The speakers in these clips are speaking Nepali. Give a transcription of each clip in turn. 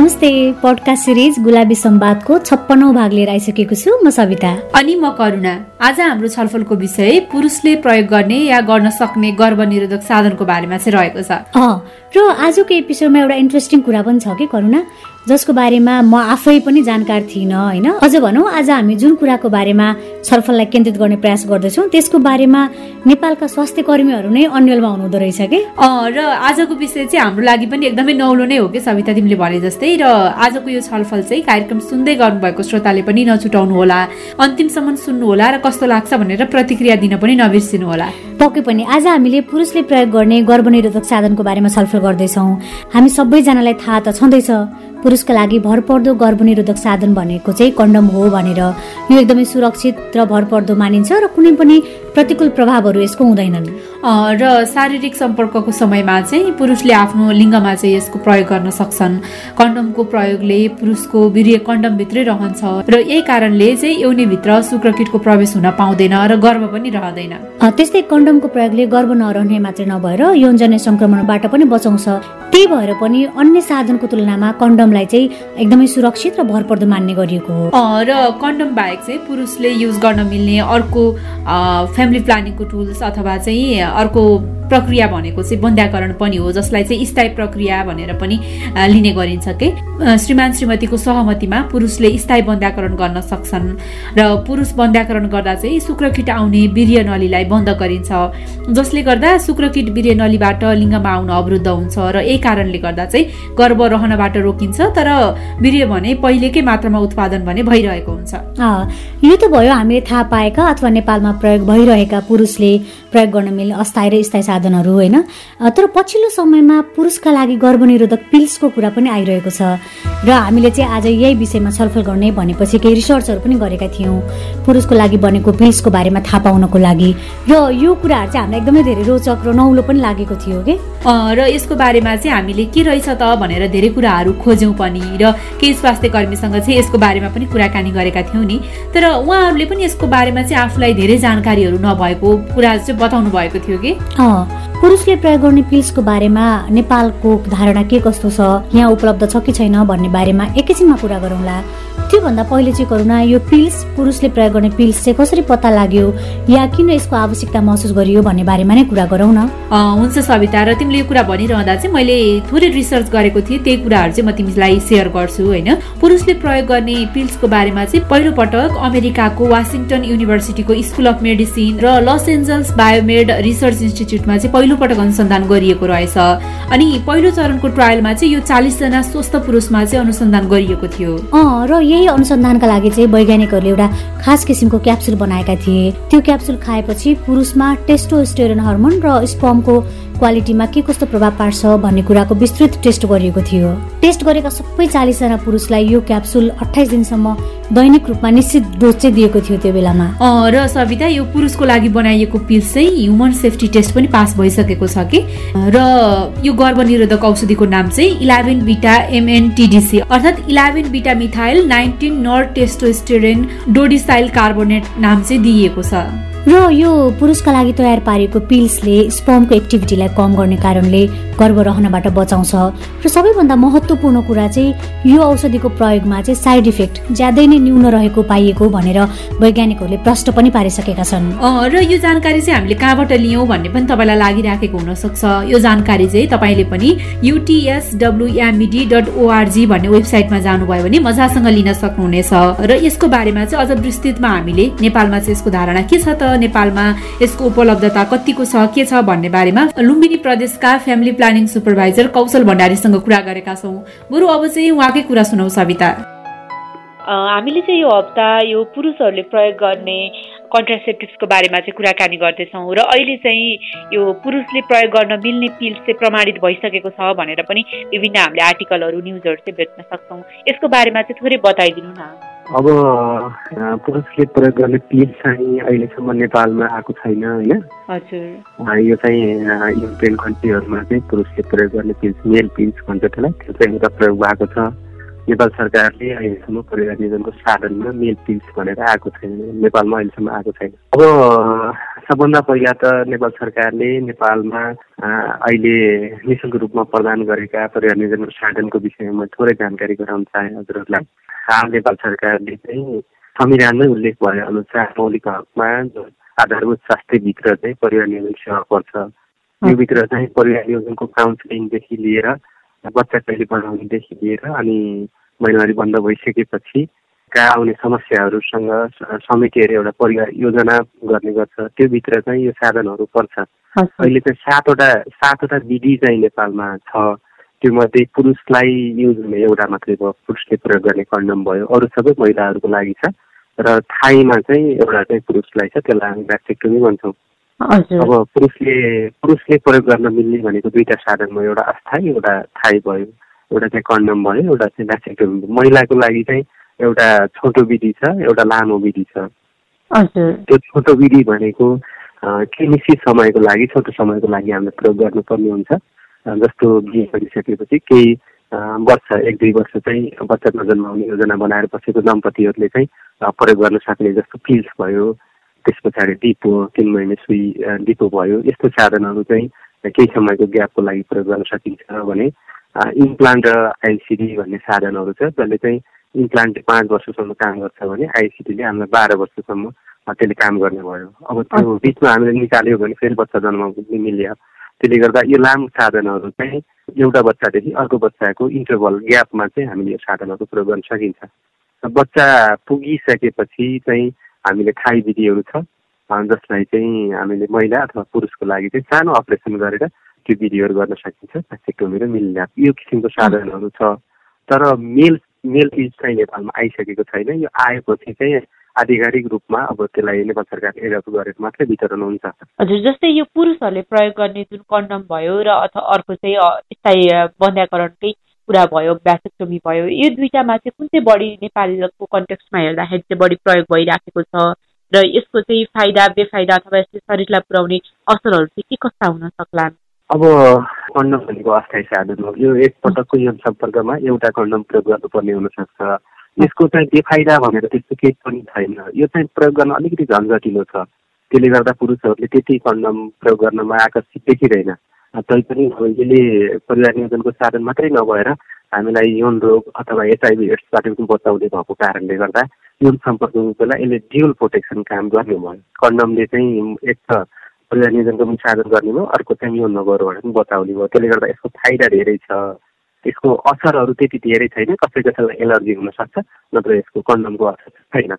नमस्ते पडकास्ट सिरिज गुलाबी सम्वादको छप्पनौ भाग लिएर आइसकेको छु म सविता। अनि म करुणा। आज हाम्रो छलफलको विषय पुरुषले प्रयोग गर्ने या गर्न सक्ने गर्भनिरोधक साधनको बारेमा चाहिँ रहेको छ। र आजको एपिसोडमा एउटा इन्ट्रेस्टिङ कुरा पनि छ कि करुणा? जसको बारेमा म आफै पनि जानकार थिइनँ होइन? अझ भनौँ आज हामी जुन कुराको बारेमा छलफललाई केन्द्रित गर्ने प्रयास गर्दैछौँ त्यसको बारेमा नेपालका स्वास्थ्य कर्मीहरू नै अन्यलमा हुनुहुँदो रहेछ कि? र आजको विषय चाहिँ हाम्रो लागि पनि एकदमै नौलो नै हो कि सविता तिमीले भने जस्तै। र आजको यो छलफल चाहिँ कार्यक्रम सुन्दै गर्नुभएको श्रोताले पनि नछुटाउनु होला। अन्तिमसम्म सुन्नु होला र कस्तो लाग्छ भनेर प्रतिक्रिया दिन पनि नबिर्सिनु होला। पक्कै पनि आज हामीले पुरुषले प्रयोग गर्ने गर्भनिरोधक साधनको बारेमा छलफल गर्दैछौँ। हामी सबैजनालाई थाहा त छँदैछ। पुरुषका लागि भरपर्दो गर्भनिरोधक साधन भनेको चाहिँ कन्डम हो भनेर यो एकदमै सुरक्षित र भरपर्दो मानिन्छ र कुनै पनि प्रतिकूल प्रभावहरू यसको हुँदैनन्। र शारीरिक सम्पर्कको समयमा चाहिँ पुरुषले आफ्नो लिङ्गमा चाहिँ यसको प्रयोग गर्न सक्छन्। कन्डमको प्रयोगले पुरुषको वीर्य कन्डमभित्रै रहन्छ र यही कारणले चाहिँ एउनेभित्र शुक्रकिटको प्रवेश हुन पाउँदैन र गर्भ पनि रहँदैन। त्यस्तै कन्डमको प्रयोगले गर्भ नरहने मात्रै नभएर यौनजन्य संक्रमणबाट पनि बचाउँछ। त्यही भएर पनि अन्य साधनको तुलनामा कन्डमलाई चाहिँ एकदमै सुरक्षित र भरपर्दो मान्ने गरिएको हो। र कन्डम बाहेक चाहिँ पुरुषले युज गर्न मिल्ने अर्को फ्यामिली प्लानिङको टुल्स अथवा चाहिँ अर्को प्रक्रिया भनेको चाहिँ बन्ध्याकरण पनि हो जसलाई चाहिँ स्थायी प्रक्रिया भनेर पनि लिने गरिन्छ के? श्रीमान श्रीमतीको सहमतिमा पुरुषले स्थायी बन्ध्याकरण गर्न सक्छन् र पुरुष बन्ध्याकरण गर्दा चाहिँ शुक्रकिट आउने वीर्य नलीलाई बन्द गरिन्छ जसले गर्दा शुक्रकिट वीर्य नलीबाट लिङ्गमा आउन अवरुद्ध हुन्छ र यही कारणले गर्दा चाहिँ गर्भ रहनबाट रोकिन्छ तर वीर्य भने पहिलेकै मात्रामा उत्पादन भने भइरहेको हुन्छ। यो त भयो हामीले थाहा पाएका अथवा नेपालमा प्रयोग भइरहेका पुरुषले प्रयोग गर्न मिल्ने अस्थायी र स्थायी साधनहरू होइन? तर पछिल्लो समयमा पुरुषका लागि गर्भनिरोधक पिल्सको कुरा पनि आइरहेको छ। र हामीले चाहिँ आज यही विषयमा छलफल गर्ने भनेपछि केही रिसर्चहरू पनि गरेका थियौँ। पुरुषको लागि बनेको पिल्सको बारेमा थाहा पाउनको लागि। र यो कुराहरू चाहिँ हामीलाई एकदमै धेरै रोचक र नौलो पनि लागेको थियो कि? र यसको बारेमा चाहिँ हामीले के रहेछ त भनेर धेरै कुराहरू खोज्यौँ पनि र केही स्वास्थ्य कर्मीसँग चाहिँ यसको बारेमा पनि कुराकानी गरेका थियौँ नि। तर उहाँहरूले पनि यसको बारेमा चाहिँ आफूलाई धेरै जानकारीहरू नभएको कुरा चाहिँ बताउनु भएको थियो कि? पुरुषले प्रयोग गर्ने पिल्सको बारेमा नेपालको धारणा के कस्तो छ? यहाँ उपलब्ध छ कि छैन भन्ने बारेमा एकैछिनमा कुरा गरौँला। त्योभन्दा पहिले चाहिँ करुणा यो पिल्स पुरुषले प्रयोग गर्ने पिल्स चाहिँ कसरी पत्ता लाग्यो या किन यसको आवश्यकता महसुस गरियो भन्ने बारेमा नै कुरा गरौँ न। हुन्छ सविता र तिमीले यो कुरा भनिरहँदा चाहिँ मैले थोरै रिसर्च गरेको थिएँ त्यही कुराहरू चाहिँ म तिमीलाई सेयर गर्छु होइन? पुरुषले प्रयोग गर्ने पिल्सको बारेमा चाहिँ पहिलो पटक अमेरिकाको वासिङटन युनिभर्सिटीको स्कुल अफ मेडिसिन र लस एन्जल्स बायोमेड रिसर्च इन्स्टिच्युटमा चाहिँ पहिलो पटक अनुसन्धान गरिएको रहेछ। अनि पहिलो चरणको ट्रायलमा चाहिँ यो चालिसजना स्वस्थ पुरुषमा चाहिँ अनुसन्धान गरिएको थियो। र यही अनुसन्धानका लागि चाहिँ वैज्ञानिकहरूले एउटा खास किसिमको क्याप्सुल बनाएका थिए। त्यो क्याप्सुल खाएपछि पुरुषमा टेस्टोस्टेरोन हर्मोन र स्पमको क्वालिटीमा के कस्तो प्रभाव पार्छ भन्ने कुराको विस्तृत टेस्ट गरिएको थियो। टेस्ट गरेका सबै चालिसजना पुरुषलाई यो क्याप्सुल अठाइस दिनसम्म दैनिक रूपमा निश्चित डोज चाहिँ दिएको थियो त्यो बेलामा। र सविता यो पुरुषको लागि बनाइएको पिल्स चाहिँ ह्युमन सेफ्टी टेस्ट पनि पास भइसकेको छ कि? र यो गर्भनिरोधक औषधिको नाम चाहिँ इलेभेन बिटा एमएनटिडिसी। अर्थात् eleven beta methyl nineteen nor testosterone dodecyl carbonate नाम चाहिँ दिइएको छ। र यो पुरुषका लागि तयार पारिएको पिल्सले स्पमको एक्टिभिटीलाई कम गर्ने कारणले गर्भ रहनबाट बचाउँछ। र सबैभन्दा महत्त्वपूर्ण कुरा चाहिँ यो औषधिको प्रयोगमा चाहिँ साइड इफेक्ट ज्यादै नै न्यून रहेको पाइएको भनेर वैज्ञानिकहरूले प्रश्न पनि पारिसकेका छन्। र यो जानकारी चाहिँ हामीले कहाँबाट लियौँ भन्ने पनि तपाईँलाई लागिराखेको हुनसक्छ। यो जानकारी चाहिँ तपाईँले पनि युटिएस डब्लुएमइडी डट ओआरजी भन्ने वेबसाइटमा जानुभयो भने मजासँग लिन सक्नुहुनेछ। र यसको बारेमा चाहिँ अझ विस्तृतमा हामीले नेपालमा चाहिँ यसको धारणा के छ त? नेपालमा यसको उपलब्धता कतिको छ के छ भन्ने बारेमा लुम्बिनी प्रदेशका फ्यामिली प्लानिङ सुपरभाइजर कौशल भण्डारीसँग कुरा गरेका छौँ। बरु अब चाहिँ उहाँकै कुरा सुनौ सविता। हामीले चाहिँ यो हप्ता यो पुरुषहरूले प्रयोग गर्ने कन्ट्रासेप्टिभ्सको बारेमा चाहिँ कुराकानी गर्दैछौँ र अहिले चाहिँ यो पुरुषले प्रयोग गर्न मिल्ने पिल्स चाहिँ प्रमाणित भइसकेको छ भनेर पनि विभिन्न हामीले आर्टिकलहरू न्युजहरू चाहिँ भेट्न सक्छौँ। यसको बारेमा चाहिँ थोरै बताइदिनु न। अब पुरुषले प्रयोग गर्ने पिल्स चाहिँ अहिलेसम्म नेपालमा आएको छैन होइन? यो चाहिँ युरोपियन कन्ट्रीहरूमा चाहिँ पुरुषले प्रयोग गर्ने पिल्स मेल पिल्स भन्छ त्यसलाई। त्यो चाहिँ प्रयोग भएको छ। नेपाल सरकारले अहिलेसम्म परिवार नियोजनको साधनमा मेल पिल्स भनेर आएको छैन। नेपालमा अहिलेसम्म आएको छैन। अब सबभन्दा पहिला त नेपाल सरकारले नेपालमा अहिले निशुल्क रूपमा प्रदान गरेका परिवार नियोजनको साधनको विषयमा थोरै जानकारी गराउन चाहे हजुरहरूलाई। हाल नेपाल सरकारले चाहिँ संविधानमै उल्लेख भए अनुसार मौलिक हकमा आधारभूत स्वास्थ्यभित्र चाहिँ परिवार नियोजन सेवा पर्छ योभित्र चाहिँ परिवार नियोजनको काउन्सिलिङदेखि लिएर बच्चा कहिले बनाउनेदेखि लिएर अनि महिनावारी बन्द भइसकेपछि कहाँ आउने समस्याहरूसँग समेटेर एउटा परिवार योजना गर्ने गर्छ त्योभित्र चाहिँ यो साधनहरू पर्छ। अहिले चाहिँ सातवटा सातवटा विधि चाहिँ नेपालमा छ। त्योमध्ये पुरुषलाई युज हुने एउटा मात्रै भयो पुरुषले प्रयोग गर्ने कन्डम भयो अरू सबै महिलाहरूको लागि छ। र थाईमा चाहिँ एउटा चाहिँ पुरुषलाई छ त्यसलाई हामी ब्याक्टेक्टोमी भन्छौँ। अब पुरुषले पुरुषले प्रयोग गर्न मिल्ने भनेको दुईवटा साधनमा एउटा अस्थायी एउटा थाई भयो। एउटा चाहिँ कन्डम भयो एउटा चाहिँ भ्याक्सिनेटोमी महिलाको लागि चाहिँ एउटा छोटो विधि छ एउटा लामो विधि छ। त्यो छोटो विधि भनेको केही निश्चित समयको लागि छोटो समयको लागि हामीले प्रयोग गर्नुपर्ने हुन्छ। जस्तो बिहे गरिसकेपछि केही वर्ष एक दुई वर्ष चाहिँ बच्चा नजन्माउने योजना बनाएर बसेको दम्पतिहरूले चाहिँ प्रयोग गर्न सक्ने जस्तो पिल्स भयो त्यस पछाडि डिपो तिन महिने सुई डिपो भयो यस्तो साधनहरू चाहिँ केही समयको ग्यापको लागि प्रयोग गर्न सकिन्छ भने इम्प्लान्ट र आइसिडी भन्ने साधनहरू छ जसले चाहिँ इम्प्लान्ट पाँच वर्षसम्म काम गर्छ भने आइसिडीले हामीलाई बाह्र वर्षसम्म त्यसले काम गर्ने भयो। अब त्यो बिचमा हामीले निकाल्यो भने फेरि बच्चा जन्माउनु मिल्यो। त्यसले गर्दा यो लामो साधनहरू चाहिँ एउटा बच्चादेखि अर्को बच्चाको इन्टरभल ग्यापमा चाहिँ हामीले यो साधनहरू प्रयोग गर्न सकिन्छ। बच्चा पुगिसकेपछि चाहिँ हामीले थाई विधिहरू छ जसलाई चाहिँ हामीले महिला अथवा पुरुषको लागि चाहिँ सानो अपरेसन गरेर त्यो विधिहरू गर्न सकिन्छ सेक्टोमी र मिलिनाप यो किसिमको साधनहरू छ तर मेल मेल पिस चाहिँ नेपालमा आइसकेको छैन यो आएपछि चाहिँ आधिकारिक रूपमा अब त्यसलाई नेपाल सरकारले एडप्ट गरेर मात्रै वितरण हुन्छ हजुर जस्तै यो पुरुषहरूले प्रयोग गर्ने जुन कन्डम भयो र अथवा अर्को चाहिँ स्थायी बन्ध्याकरणकै कुरा भयो ब्यासेक्टोमी भयो यो दुइटामा चाहिँ कुन चाहिँ बढी नेपालीको कन्टेक्स्टमा हेर्दाखेरि चाहिँ बढी प्रयोग भइराखेको छ र यसको चाहिँ फाइदा बेफाइदा अथवा यसले शरीरलाई पुर्याउने असरहरू चाहिँ के कस्ता हुन सक्ला अब कन्डम भनेको अस्थायी साधन हो। यो एकपटकको यौन सम्पर्कमा एउटा कन्डम प्रयोग गर्नुपर्ने हुनसक्छ। यसको चाहिँ बेफाइदा भनेर त्यस्तो केही पनि छैन। यो चाहिँ प्रयोग गर्न अलिकति झन्झटिलो छ। त्यसले गर्दा पुरुषहरूले त्यति कन्डम प्रयोग गर्नमा आकर्षित देखिँदैन। तैपनि यसले परिवार नियोजनको साधन मात्रै नभएर हामीलाई यौन रोग अथवा एचआइभी एड्सबाट पनि बचाउने भएको कारणले गर्दा यौन सम्पर्कको बेला यसले ड्युल प्रोटेक्सन काम गर्ने भयो कन्डमले चाहिँ एक त परिवार नियोजनको पनि साधन गर्ने भयो अर्को चाहिँ यौन रोगहरूबाट पनि बचाउने भयो त्यसले गर्दा यसको फाइदा धेरै छ। यसको असरहरू त्यति धेरै छैन कसै कसैलाई एलर्जी हुनसक्छ नत्र यसको कन्डमको असर छैन।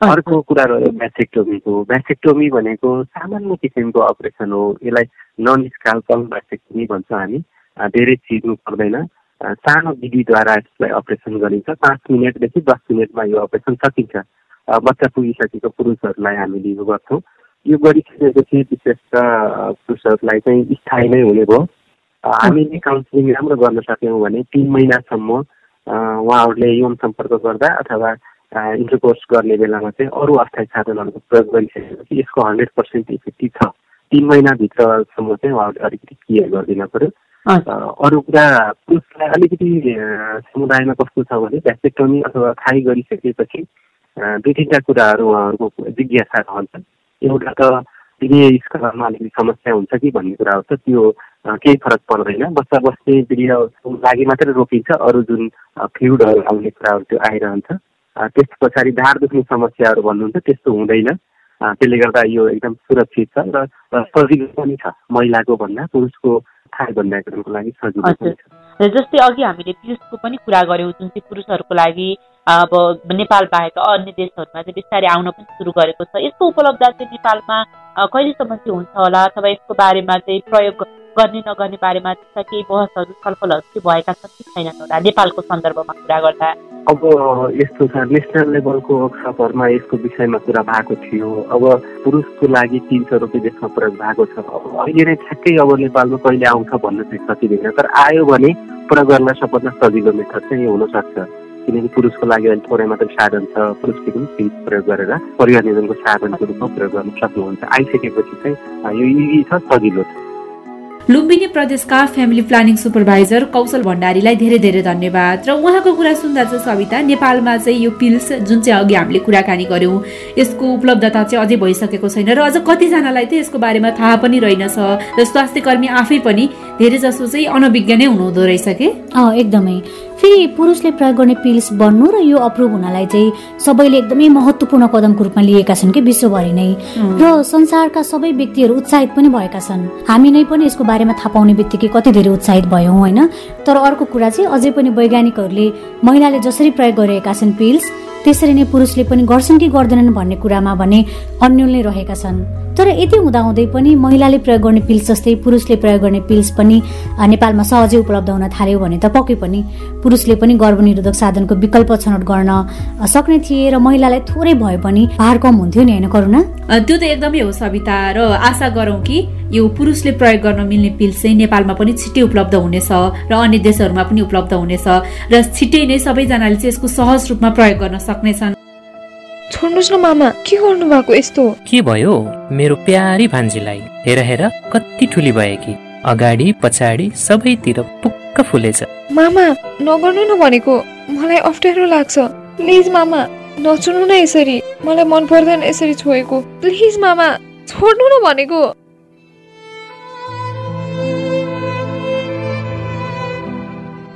अर्को कुरा रह्यो ब्यासेक्टोमीको। ब्यासेक्टोमी भनेको सामान्य किसिमको अपरेसन हो। यसलाई नन स्काल्पल ब्यासेक्टोमी भन्छ हामी। धेरै चिर्नु पर्दैन। सानो विधिद्वारा यसलाई अपरेसन गरिन्छ। पाँच मिनटदेखि दस मिनटमा यो अपरेसन सकिन्छ। बच्चा पुगिसकेको पुरुषहरूलाई हामीले यो गर्छौँ। यो गरिसकेपछि विशेष त पुरुषहरूलाई चाहिँ स्थायी नै हुने भयो। हामीले काउन्सिलिङ राम्रो गर्न सक्यौँ भने तिन महिनासम्म उहाँहरूले यौन सम्पर्क गर्दा अथवा इन्टरकोर्स गर्ने बेलामा चाहिँ अरू अस्थायी साधनहरूको प्रयोग गरिसकेपछि यसको हन्ड्रेड पर्सेन्ट इफेक्टिभ छ। तिन महिनाभित्रसम्म चाहिँ उहाँहरूले अलिकति क्लियर गरिदिन पऱ्यो अरू कुरा पुरुषलाई अलिकति समुदायमा कस्तो छ भने भ्याक्सेक्टोमी अथवा थाई गरिसकेपछि दुई तिनवटा कुराहरू उहाँहरूको जिज्ञासा रहन्छ। एउटा त स्कलरमा अलिकति समस्या हुन्छ कि भन्ने कुरा हो त त्यो केही फरक पर्दैन। बच्चा बस्ने वीर्य लागि मात्रै रोकिन्छ अरू जुन फ्लुडहरू आउने कुराहरू त्यो आइरहन्छ। त्यस पछाडि ढाड दुख्ने समस्याहरू भन्नुहुन्छ त्यस्तो हुँदैन। त्यसले गर्दा यो एकदम सुरक्षित छ र सजिलो पनि छ। महिलाको भन्दा पुरुषको थाहा भन्दाको लागि सजिलो जस्तै अघि हामीले पिल्सको पनि कुरा गऱ्यौँ जुन चाहिँ पुरुषहरूको लागि अब नेपाल बाहेक अन्य देशहरूमा चाहिँ बिस्तारै आउन पनि सुरु गरेको छ। यसको उपलब्धता चाहिँ नेपालमा कहिलेसम्म चाहिँ हुन्छ होला? अथवा यसको बारेमा चाहिँ प्रयोग गर्ने नगर्ने बारेमा त्यस्ता केही बहसहरू छलफलहरू चाहिँ भएका छन् कि छैनन् होला? नेपालको सन्दर्भमा कुरा गर्दा। अब यस्तो छ नेसनल लेभलको वर्कसपहरूमा यसको विषयमा कुरा भएको थियो। अब पुरुषको लागि तिन सय रुपियाँ देशमा प्रयोग भएको छ। अहिले नै ठ्याक्कै अब नेपालमा कहिले आउँछ भन्न चाहिँ सकिँदैन। तर आयो भने प्रयोग गर्न सबभन्दा सजिलो मेथड चाहिँ हुनसक्छ किनकि पुरुषको लागि अहिले थोरै मात्रै साधन छ। पुरुषले पनि फिज प्रयोग गरेर परिवार नियोजनको साधनको रूपमा प्रयोग गर्न सक्नुहुन्छ। आइसकेपछि चाहिँ यो इजी छ सजिलो छ। लुम्बिनी प्रदेशका फ्यामिली प्लानिङ सुपरभाइजर कौशल भण्डारीलाई धेरै धेरै धन्यवाद। र उहाँको कुरा सुन्दा चाहिँ सविता नेपालमा चाहिँ यो पिल्स जुन चाहिँ अघि हामीले कुराकानी गऱ्यौँ यसको उपलब्धता चाहिँ अझै भइसकेको छैन र अझ कतिजनालाई चाहिँ यसको बारेमा थाहा पनि रहेनछ र स्वास्थ्य कर्मी आफै पनि धेरै जसो चाहिँ अनभिज्ञ नै हुनुहुँदो रहेछ कि? एकदमै। फेरि पुरुषले प्रयोग गर्ने पिल्स बन्नु र यो अप्रुभ हुनलाई चाहिँ सबैले एकदमै महत्त्वपूर्ण कदमको रूपमा लिएका छन् कि विश्वभरि नै। र संसारका सबै व्यक्तिहरू उत्साहित पनि भएका छन्। हामी नै पनि यसको बारेमा थाहा पाउने बित्तिकै कति धेरै उत्साहित भयौँ होइन? तर अर्को कुरा चाहिँ अझै पनि वैज्ञानिकहरूले महिलाले जसरी प्रयोग गरिरहेका छन् पिल्स त्यसरी नै पुरुषले पनि गर्छन् कि गर्दैनन् भन्ने कुरामा भने अन्यल नै रहेका छन्। तर यति हुँदाहुँदै पनि महिलाले प्रयोग गर्ने पिल्स जस्तै पुरुषले प्रयोग गर्ने पिल्स पनि नेपालमा सहजै उपलब्ध हुन थाल्यो भने त पक्कै पनि पुरुषले पनि गर्भनिरोधक साधनको विकल्प छनौट गर्न सक्ने थिए र महिलालाई थोरै भए पनि भार कम हुन्थ्यो नि होइन करुणा? त्यो त एकदमै हो सविता र आशा गरौँ कि यो पुरुषले प्रयोग गर्न मिल्ने पिल्स चाहिँ नेपालमा पनि छिट्टै उपलब्ध हुनेछ र अन्य देशहरूमा पनि उपलब्ध हुनेछ र छिट्टै नै सबैजनाले चाहिँ यसको सहज रूपमा प्रयोग गर्न सक्नेछन्। छोड्नुहोस् न मामा के गर्नु भएको यस्तो? के भयो? मेरो प्यारी भान्जीलाई हेर हेर कति ठुली भए कि। अगाडि पछाडि सबैतिर पुक्क फुलेछ। मामा नगर्नु न भनेको मलाई अप्ठ्यारो लाग्छ। प्लिज मामा नचुनु न यसरी। मलाई मन पर्दैन यसरी छोएको। प्लिज मामा छोड्नु न भनेको।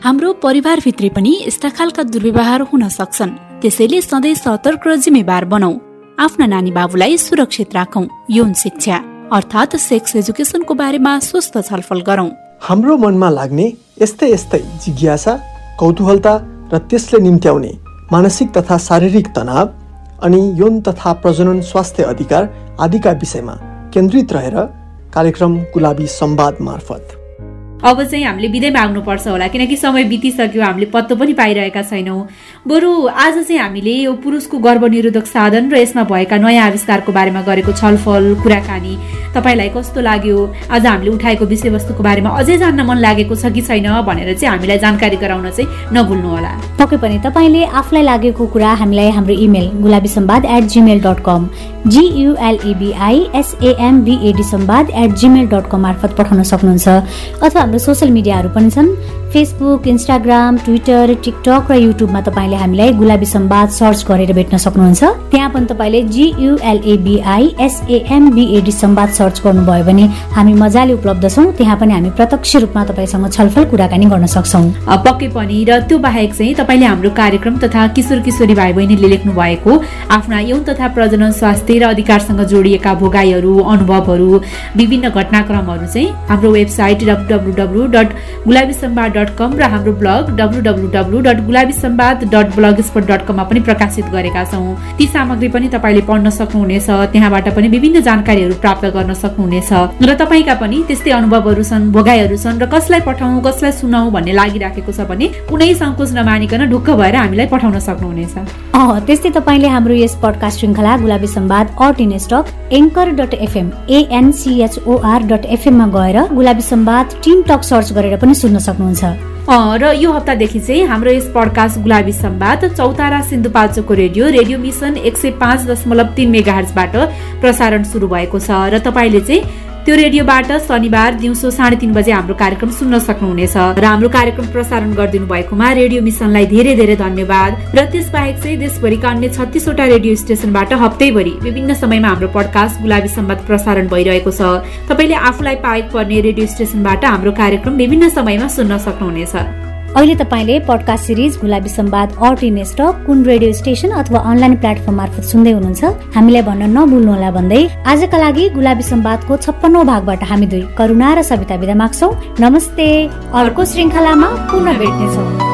हाम्रो परिवारभित्रै पनि यस्ता खालका दुर्व्यवहार हुन सक्छन्। त्यसैले सधैँ सतर्क र जिम्मेवार बनाऊ आफ्ना नानी बाबुलाई सुरक्षित राखौं यौन शिक्षा अर्थात् सेक्स एजुकेसनको बारेमा स्वस्थ छलफल गरौं। हाम्रो मनमा लाग्ने यस्तै यस्तै जिज्ञासा कौतूहलता र त्यसले निम्त्याउने मानसिक तथा शारीरिक तनाव अनि यौन तथा प्रजनन स्वास्थ्य अधिकार आदिका विषयमा केन्द्रित रहेर कार्यक्रम गुलाबी संवाद मार्फत। अब चाहिँ हामीले बिदै माग्नुपर्छ होला किनकि समय बितिसक्यो हामीले पत्तो पनि पाइरहेका छैनौँ। बरु आज चाहिँ हामीले यो पुरुषको गर्भनिरोधक साधन र यसमा भएका नयाँ आविष्कारको बारेमा गरेको छलफल कुराकानी तपाईँलाई कस्तो लाग्यो? आज हामीले उठाएको विषयवस्तुको बारेमा अझै जान्न मन लागेको छ कि छैन भनेर चाहिँ हामीलाई जानकारी गराउन चाहिँ नभुल्नु होला। पक्कै पनि तपाईँले आफूलाई लागेको कुरा हामीलाई हाम्रो email Gulabi Samvad at Gmail dot com GULABI SAMBAD Samvad at Gmail dot com मार्फत पठाउन सक्नुहुन्छ। अथवा हाम्रो सोसियल मिडियाहरू पनि छन्। फेसबुक इन्स्टाग्राम ट्विटर टिकटक र युट्युबमा तपाईँले हामीलाई गुलाबी सम्वाद सर्च गरेर भेट्न सक्नुहुन्छ। त्यहाँ पनि तपाईँले जियुएलएबिआई एसएएमबिएडी सम्वाद सर्च गर्नुभयो भने हामी मजाले उपलब्ध छौँ। त्यहाँ पनि हामी प्रत्यक्ष रूपमा तपाईँसँग छलफल कुराकानी गर्न सक्छौँ। पक्कै पनि र त्यो बाहेक चाहिँ तपाईँले हाम्रो कार्यक्रम तथा किशोर किशोरी भाइ बहिनीले लेख्नु भएको आफ्ना यौन तथा प्रजनन स्वास्थ्य र अधिकारसँग जोडिएका भोगाईहरू अनुभवहरू विभिन्न घटनाक्रमहरू चाहिँ हाम्रो website W W dot Gulabi Sambad dot com र हाम्रो blog W W W dot Gulabi Sambad dot blogspot dot कममा पनि प्रकाशित गरेका छौँ। ती सामग्री पनि तपाईँले पढ्न सक्नुहुनेछ त्यहाँबाट पनि विभिन्न जानकारीहरू प्राप्त गर्न सक्नुहुनेछ। र तपाईँका पनि त्यस्तै अनुभवहरू छन् भोगाईहरू छन् र कसलाई पठाउँ कसलाई सुनाऊ भन्ने लागिराखेको छ भने कुनै सङ्कोच नमानिकन ढुक्क भएर हामीलाई पठाउन सक्नुहुनेछ। त्यस्तै तपाईँले हाम्रो यस पडकास्ट श्रृङ्खला Gulabi Samvad at in stock anchor dot FM ANCHOR dot एफएममा गएर Gulabi Samvad team talk search गरेर पनि सुन्न सक्नुहुन्छ। र यो हप्तादेखि चाहिँ हाम्रो यस पडकास्ट गुलाबी सम्वाद चौतारा सिन्धुपाल्चोकको रेडियो रेडियो मिसन एक सय पाँच दशमलव तिन मेगाहर्जबाट प्रसारण सुरु भएको छ। र तपाईँले चाहिँ त्यो रेडियोबाट शनिबार दिउँसो साढे तिन बजे हाम्रो कार्यक्रम सुन्न सक्नुहुनेछ र हाम्रो कार्यक्रम प्रसारण गरिदिनु भएकोमा रेडियो मिसनलाई धेरै धेरै धन्यवाद र त्यसबाहेक चाहिँ देशभरिका अन्य छत्तिसवटा रेडियो स्टेसनबाट हप्तैभरि विभिन्न समयमा हाम्रो पडकास्ट गुलाबी सम्वाद प्रसारण भइरहेको छ। तपाईँले आफूलाई पाएको पर्ने रेडियो स्टेसनबाट हाम्रो कार्यक्रम विभिन्न समयमा सुन्न सक्नुहुनेछ। अहिले तपाईँले podcast series Gulabi Samvad at in stock कुन रेडियो स्टेशन अथवा अनलाइन प्लेटफर्म मार्फत सुन्दै हुनुहुन्छ हामीलाई भन्न नभुल्नुहोला भन्दै आजका लागि गुलाबी सम्वादको छप्पन्नौ भागबाट हामी दुई करुणा र सविता विदा माग्छौ। नमस्ते। अर्को श्रृङ्खलामा पुनः भेट्नेछौँ।